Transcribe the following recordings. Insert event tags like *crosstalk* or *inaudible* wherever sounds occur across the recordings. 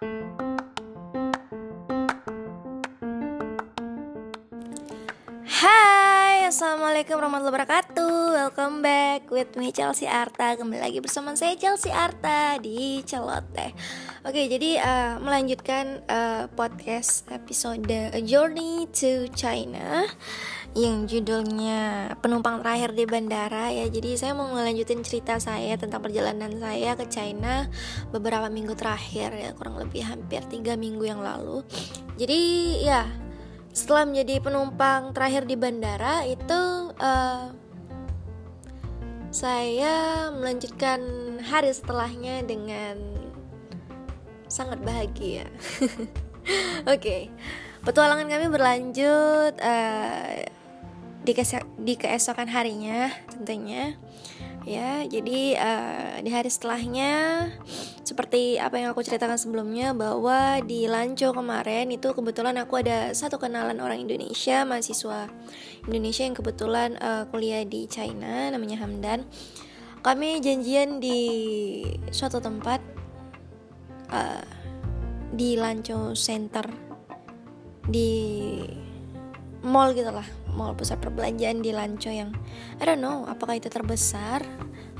Hai, Assalamualaikum warahmatullahi wabarakatuh. Welcome back with me Chelsea Arta. Kembali lagi bersama saya Chelsea Arta di Celoteh. Oke, jadi uh, melanjutkan uh, podcast episode A Journey to China Yang judulnya penumpang terakhir di bandara ya Jadi saya mau melanjutin cerita saya tentang perjalanan saya ke China Beberapa minggu terakhir ya Kurang lebih hampir tiga minggu yang lalu Jadi ya setelah menjadi penumpang terakhir di bandara itu uh, saya melanjutkan hari setelahnya dengan sangat bahagia. *laughs* Oke, okay. petualangan kami berlanjut uh, di, di keesokan harinya tentunya. Ya jadi uh, di hari setelahnya seperti apa yang aku ceritakan sebelumnya bahwa di Lanco kemarin itu kebetulan aku ada satu kenalan orang Indonesia mahasiswa Indonesia yang kebetulan uh, kuliah di China namanya Hamdan. Kami janjian di suatu tempat uh, di Lanco Center di mall gitu lah. Mall pusat perbelanjaan di Lanco yang I don't know apakah itu terbesar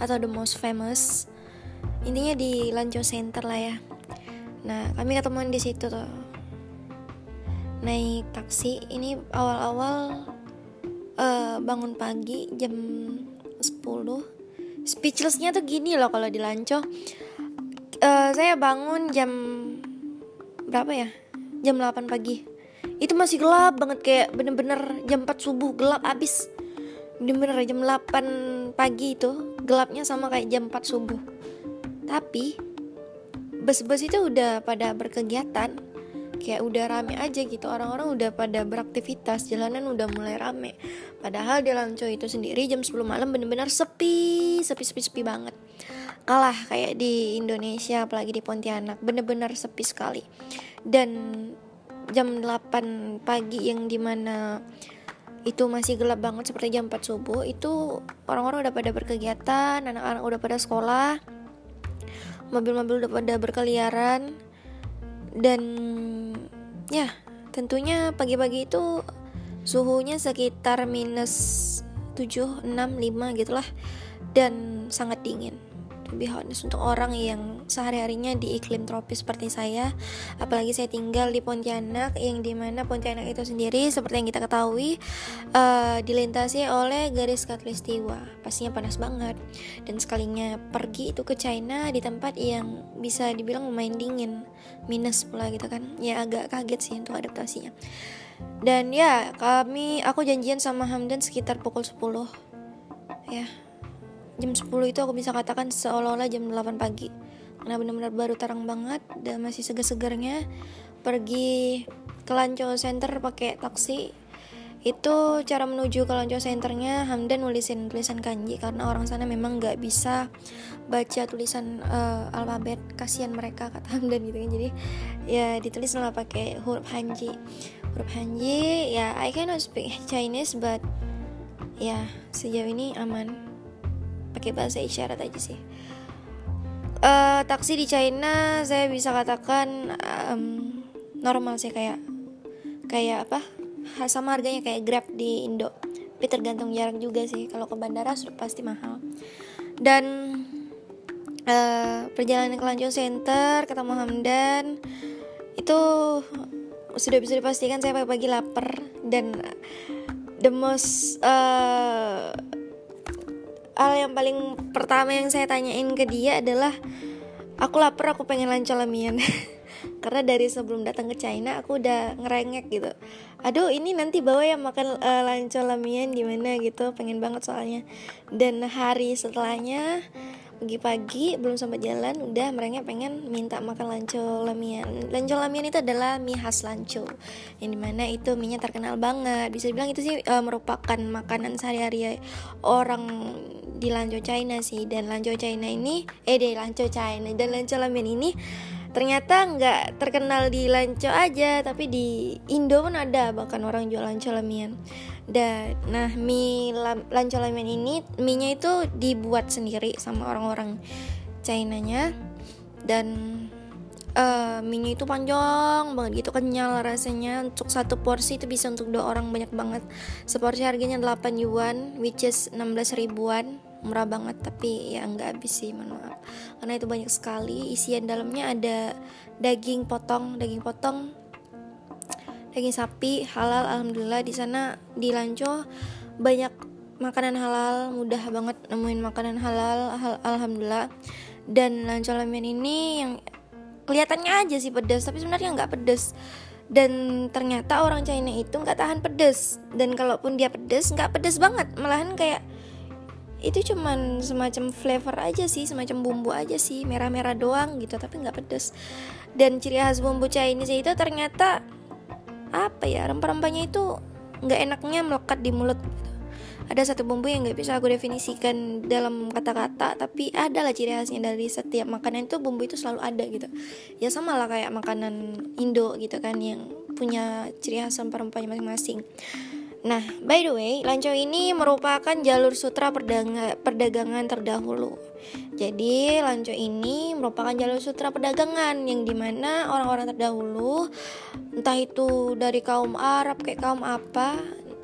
atau the most famous? Intinya di Lanco Center lah ya. Nah kami ketemuan di situ tuh. Naik taksi. Ini awal-awal uh, bangun pagi jam 10 speechlessnya tuh gini loh kalau di Lanco. Uh, saya bangun jam berapa ya? Jam 8 pagi itu masih gelap banget kayak bener-bener jam 4 subuh gelap abis. Bener-bener jam 8 pagi itu gelapnya sama kayak jam 4 subuh. Tapi bus-bus itu udah pada berkegiatan kayak udah rame aja gitu. Orang-orang udah pada beraktivitas jalanan udah mulai rame. Padahal di Lanco itu sendiri jam 10 malam bener-bener sepi sepi sepi sepi banget. Kalah kayak di Indonesia apalagi di Pontianak bener-bener sepi sekali. Dan jam 8 pagi yang di mana itu masih gelap banget seperti jam 4 subuh itu orang-orang udah pada berkegiatan anak-anak udah pada sekolah mobil-mobil udah pada berkeliaran dan ya tentunya pagi-pagi itu suhunya sekitar minus 7, 6, 5 gitulah dan sangat dingin to be honest untuk orang yang sehari-harinya di iklim tropis seperti saya apalagi saya tinggal di Pontianak yang di mana Pontianak itu sendiri seperti yang kita ketahui uh, dilintasi oleh garis khatulistiwa. Pastinya panas banget. Dan sekalinya pergi itu ke China di tempat yang bisa dibilang lumayan dingin. Minus pula gitu kan. Ya agak kaget sih untuk adaptasinya. Dan ya kami aku janjian sama Hamdan sekitar pukul 10 ya jam 10 itu aku bisa katakan seolah-olah jam 8 pagi. Karena benar-benar baru terang banget dan masih segar-segarnya pergi ke Lanco Center pakai taksi. Itu cara menuju ke Lanco Centernya Hamdan nulisin tulisan kanji karena orang sana memang nggak bisa baca tulisan uh, alfabet. Kasihan mereka kata Hamdan gitu kan. Jadi ya ditulis lah pakai huruf Hanji. Huruf Hanji ya I cannot speak Chinese but ya sejauh ini aman pakai bahasa isyarat aja sih. Uh, taksi di China saya bisa katakan um, normal sih kayak kayak apa? Sama harganya kayak Grab di Indo. Tapi tergantung jarak juga sih. Kalau ke bandara sudah pasti mahal. Dan uh, perjalanan ke Lanjong Center ketemu Hamdan itu sudah bisa dipastikan saya pagi-pagi lapar. Dan the most uh, hal yang paling pertama yang saya tanyain ke dia adalah aku lapar aku pengen lancar lamian. *laughs* Karena dari sebelum datang ke China aku udah ngerengek gitu. Aduh ini nanti bawa ya makan uh, lancar lamian gimana gitu pengen banget soalnya. Dan hari setelahnya pagi-pagi belum sempat jalan udah mereka pengen minta makan lanco lamian. Lanco lamian itu adalah mie khas lanco yang di mana itu mie nya terkenal banget. Bisa bilang itu sih uh, merupakan makanan sehari-hari orang di lanco China sih. Dan lanco China ini eh deh lanco China dan lanco lamian ini ternyata nggak terkenal di lanco aja tapi di Indo pun ada bahkan orang jual lanco lamian dan nah mie lanco lamian ini mie nya itu dibuat sendiri sama orang-orang China nya dan uh, mie itu panjang banget gitu kenyal rasanya. Untuk satu porsi itu bisa untuk dua orang banyak banget. Seporsi harganya 8 yuan which is 16 ribuan murah banget tapi ya nggak habis sih maaf. Karena itu banyak sekali. Isian dalamnya ada daging potong daging potong daging sapi halal alhamdulillah. Di sana di Lanco banyak makanan halal. Mudah banget nemuin makanan halal alhamdulillah. Dan Lanco Ramen ini yang kelihatannya aja sih pedas tapi sebenarnya nggak pedas. Dan ternyata orang China itu nggak tahan pedas. Dan kalaupun dia pedas nggak pedas banget. Malahan kayak itu cuman semacam flavor aja sih semacam bumbu aja sih merah-merah doang gitu tapi nggak pedas dan ciri khas bumbu Chinese itu ternyata apa ya rempah-rempahnya itu nggak enaknya melekat di mulut gitu. ada satu bumbu yang nggak bisa aku definisikan dalam kata-kata tapi adalah ciri khasnya dari setiap makanan itu bumbu itu selalu ada gitu. Ya sama lah kayak makanan Indo gitu kan yang punya ciri khas rempah-rempahnya masing-masing Nah, by the way, Lancau ini merupakan jalur sutra perdagangan terdahulu. Jadi, Lancau ini merupakan jalur sutra perdagangan yang di mana orang-orang terdahulu, entah itu dari kaum Arab kayak kaum apa,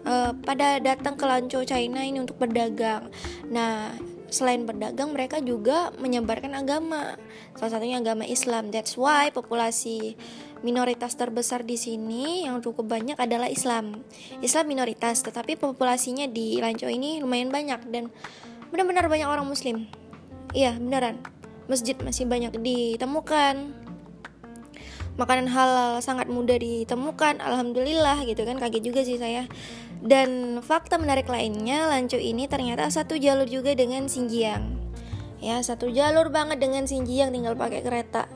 uh, pada datang ke Lancau China ini untuk berdagang. Nah, selain berdagang mereka juga menyebarkan agama. Salah satunya agama Islam. That's why populasi minoritas terbesar di sini yang cukup banyak adalah Islam. Islam minoritas, tetapi populasinya di Lanco ini lumayan banyak dan benar-benar banyak orang Muslim. Iya, beneran. Masjid masih banyak ditemukan. Makanan halal sangat mudah ditemukan, alhamdulillah gitu kan. Kaget juga sih saya. Dan fakta menarik lainnya, Lanco ini ternyata satu jalur juga dengan Xinjiang. Ya, satu jalur banget dengan Xinjiang tinggal pakai kereta.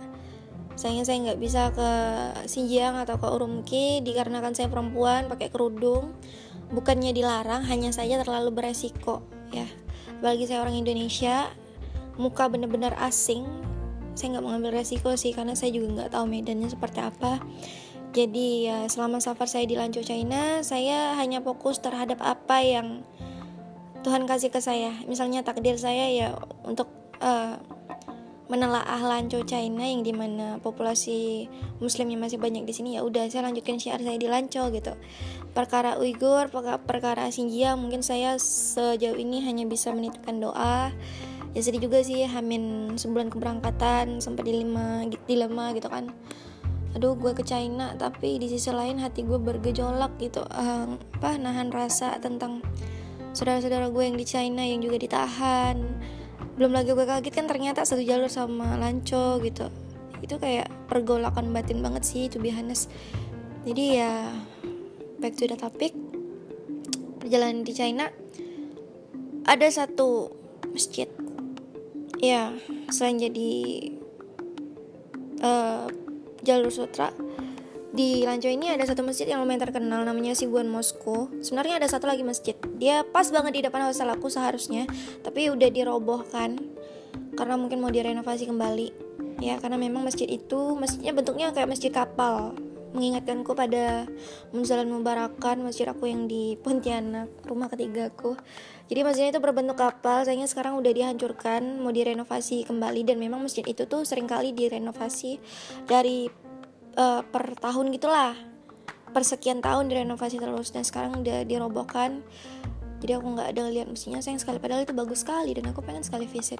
Sayangnya saya nggak bisa ke Xinjiang atau ke Urumqi dikarenakan saya perempuan pakai kerudung. Bukannya dilarang hanya saja terlalu beresiko ya. Bagi saya orang Indonesia muka bener-bener asing. Saya nggak mau ngambil resiko sih karena saya juga nggak tahu medannya seperti apa jadi ya selama safar saya di Lanco China saya hanya fokus terhadap apa yang Tuhan kasih ke saya. Misalnya takdir saya ya untuk uh, menelaah Lanco China yang di mana populasi muslimnya masih banyak di sini ya udah saya lanjutkan syiar saya di Lanco gitu. Perkara Uighur perkara Xinjiang mungkin saya sejauh ini hanya bisa menitipkan doa. Ya sedih juga sih hamin sebulan keberangkatan sampai dilema dilema gitu kan aduh gue ke China tapi di sisi lain hati gue bergejolak gitu. Uh, apa nahan rasa tentang saudara-saudara gue yang di China yang juga ditahan. Belum lagi gue kaget kan ternyata satu jalur sama Lanco gitu. Itu kayak pergolakan batin banget sih to be jadi ya back to the topic. Perjalanan di China ada satu masjid. Ya selain jadi uh, jalur sutra di Lanco ini ada satu masjid yang lumayan terkenal namanya Siguan Moskow. Sebenarnya ada satu lagi masjid. Dia pas banget di depan hostel aku seharusnya, tapi udah dirobohkan karena mungkin mau direnovasi kembali. Ya, karena memang masjid itu masjidnya bentuknya kayak masjid kapal. Mengingatkanku pada Munzalan Mubarakan, masjid aku yang di Pontianak, rumah ketigaku. Jadi masjidnya itu berbentuk kapal, sayangnya sekarang udah dihancurkan, mau direnovasi kembali dan memang masjid itu tuh sering kali direnovasi dari uh, per tahun gitulah. Per sekian tahun direnovasi terus dan sekarang udah dirobohkan. Jadi aku nggak ada lihat mesinnya sayang sekali. Padahal itu bagus sekali dan aku pengen sekali visit.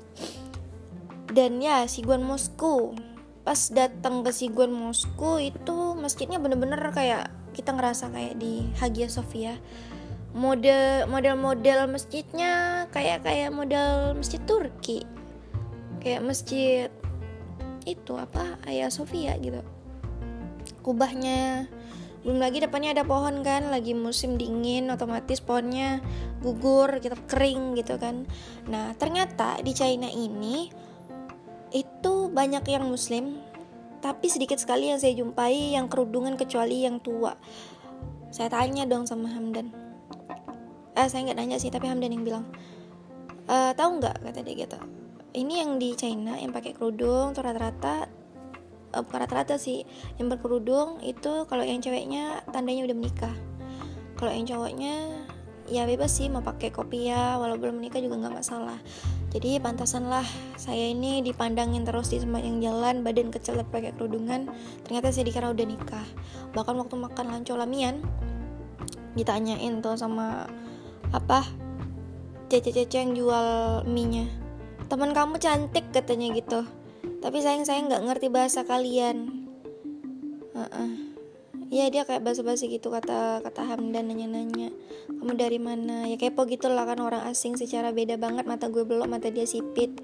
Dan ya Siguan Moskow pas datang ke Siguan Moskow itu masjidnya bener-bener kayak kita ngerasa kayak di Hagia Sophia model model model masjidnya kayak kayak model masjid Turki. Kayak masjid itu apa Hagia Sophia gitu. Kubahnya belum lagi depannya ada pohon kan lagi musim dingin otomatis pohonnya gugur gitu kering gitu kan. Nah ternyata di China ini itu banyak yang muslim tapi sedikit sekali yang saya jumpai yang kerudungan kecuali yang tua. Saya tanya dong sama Hamdan. Eh saya nggak nanya sih tapi Hamdan yang bilang e, tahu nggak? kata dia gitu. Ini yang di China yang pakai kerudung tuh rata-rata uh, bukan rata-rata sih yang berkerudung itu kalau yang ceweknya tandanya udah menikah. Kalau yang cowoknya ya bebas sih mau pakai kopi ya walau belum menikah juga nggak masalah jadi pantasan lah saya ini dipandangin terus di sepanjang jalan badan kecil pakai kerudungan. Ternyata saya dikira udah nikah. Bahkan waktu makan lanco lamian ditanyain tuh sama apa cece-cece yang jual mie nya teman kamu cantik katanya gitu. Tapi sayang saya nggak ngerti bahasa kalian. Uh -uh. Ya dia kayak basa-basi gitu kata kata Hamdan nanya-nanya kamu dari mana? Ya kepo gitu lah kan orang asing secara beda banget mata gue belum mata dia sipit.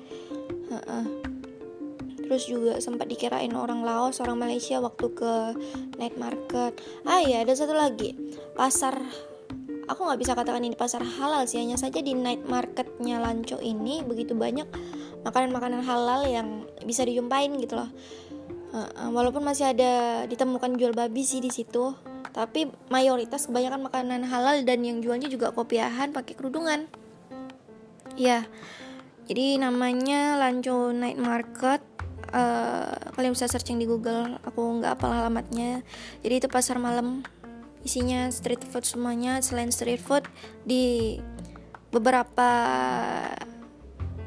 Terus juga sempat dikirain orang Laos orang Malaysia waktu ke night market. Ah ya ada satu lagi. Pasar aku nggak bisa katakan ini pasar halal sih hanya saja di night marketnya Lanco ini begitu banyak makanan-makanan halal yang bisa dijumpain gitu loh walaupun masih ada ditemukan jual babi sih di situ tapi mayoritas kebanyakan makanan halal dan yang jualnya juga kopiahan pakai kerudungan. Ya jadi namanya Lanco Night Market uh, kalian bisa searching di Google aku nggak apa alamatnya. Jadi itu pasar malam isinya street food semuanya selain street food di beberapa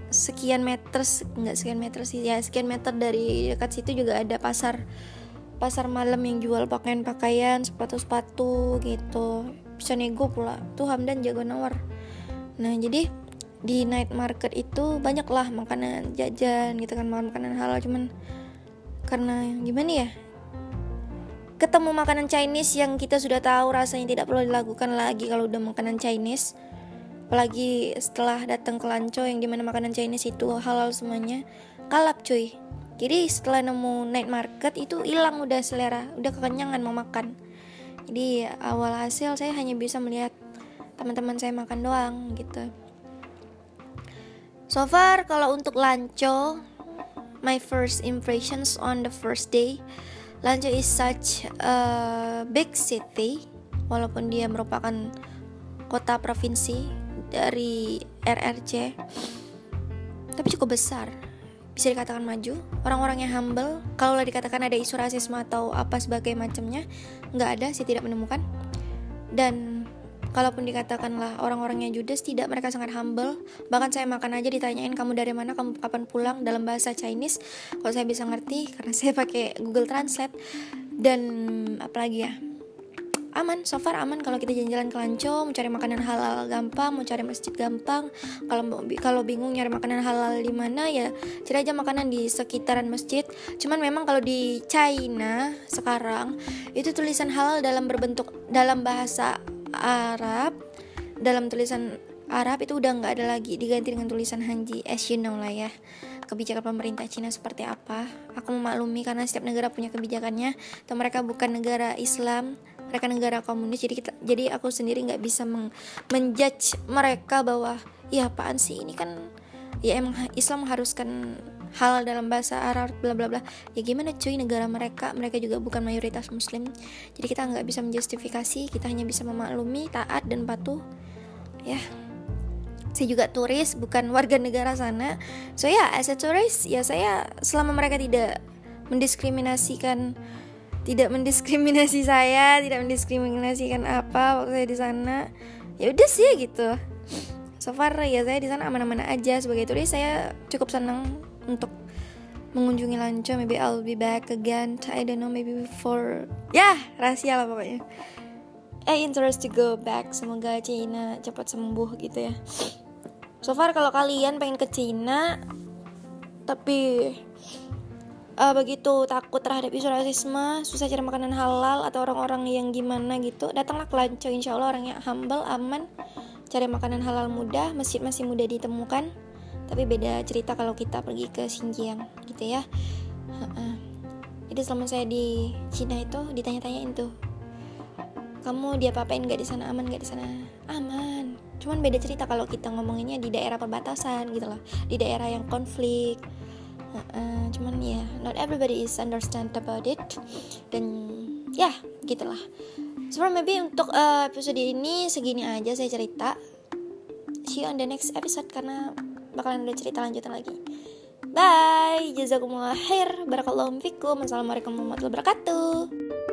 sekian meter nggak sekian meter sih ya sekian meter dari dekat situ juga ada pasar pasar malam yang jual pakaian-pakaian, sepatu-sepatu gitu. Bisa nego pula. Tuh Hamdan jago nawar. Nah, jadi di night market itu banyaklah makanan jajan gitu kan, makan makanan halal cuman karena gimana ya? Ketemu makanan Chinese yang kita sudah tahu rasanya tidak perlu dilakukan lagi kalau udah makanan Chinese. Apalagi setelah datang ke Lanco yang di mana makanan Chinese itu halal semuanya, kalap cuy. Jadi setelah nemu night market itu hilang udah selera. Udah kekenyangan mau makan. Jadi awal hasil saya hanya bisa melihat teman-teman saya makan doang gitu. So far kalau untuk lanco my first impressions on the first day lanco is such a big city walaupun dia merupakan kota provinsi dari RRC tapi cukup besar. Bisa dikatakan maju. Orang-orang yang humble kalau dikatakan ada isu rasisme atau apa sebagai macamnya nggak ada sih tidak menemukan. Dan kalaupun dikatakanlah orang-orangnya judes tidak mereka sangat humble. Bahkan saya makan aja ditanyain kamu dari mana kamu kapan pulang dalam bahasa Chinese. Kalau saya bisa ngerti karena saya pakai Google Translate. Dan apalagi ya aman so far aman. Kalau kita jalan-jalan ke Lanco mau cari makanan halal gampang mau cari masjid gampang. Kalau kalau bingung nyari makanan halal di mana ya cari aja makanan di sekitaran masjid. Cuman memang kalau di China sekarang itu tulisan halal dalam berbentuk dalam bahasa Arab dalam tulisan Arab itu udah nggak ada lagi. Diganti dengan tulisan Hanji as you know lah ya. Kebijakan pemerintah Cina seperti apa? Aku memaklumi karena setiap negara punya kebijakannya atau mereka bukan negara Islam mereka negara komunis jadi kita jadi aku sendiri nggak bisa meng, menjudge mereka bahwa ya apaan sih? Ini kan ya emang Islam mengharuskan hal dalam bahasa Arab bla bla bla. Ya gimana cuy negara mereka mereka juga bukan mayoritas muslim. Jadi kita nggak bisa menjustifikasi kita hanya bisa memaklumi taat dan patuh. Ya. Saya juga turis bukan warga negara sana. So ya yeah, as a tourist ya saya selama mereka tidak mendiskriminasikan tidak mendiskriminasi saya tidak mendiskriminasikan apa waktu saya di sana. Ya udah sih gitu. So far ya saya di sana aman-aman aja. Sebagai turis saya cukup senang untuk mengunjungi Lanco maybe I'll be back again. I don't know maybe for ya yeah, rahasia lah pokoknya. I interest to go back. Semoga Cina cepat sembuh gitu ya. So far kalau kalian pengen ke Cina tapi uh, begitu takut terhadap isu rasisme, susah cari makanan halal atau orang-orang yang gimana gitu, datanglah ke Lanco. Insya Allah orangnya humble, aman, cari makanan halal mudah, masjid masih mudah ditemukan. Tapi beda cerita kalau kita pergi ke Xinjiang gitu ya. Jadi selama saya di Cina itu ditanya-tanyain tuh, kamu dia apain nggak di sana aman nggak di sana aman. Cuman beda cerita kalau kita ngomonginnya di daerah perbatasan gitu loh, di daerah yang konflik uh, cuman ya yeah, not everybody is understand about it. Dan ya yeah, gitulah. So maybe untuk uh, episode ini segini aja saya cerita. See you on the next episode karena bakalan ada cerita lanjutan lagi. Bye. Jazakumullah khair. Barakallahu fikum. Assalamualaikum warahmatullahi wabarakatuh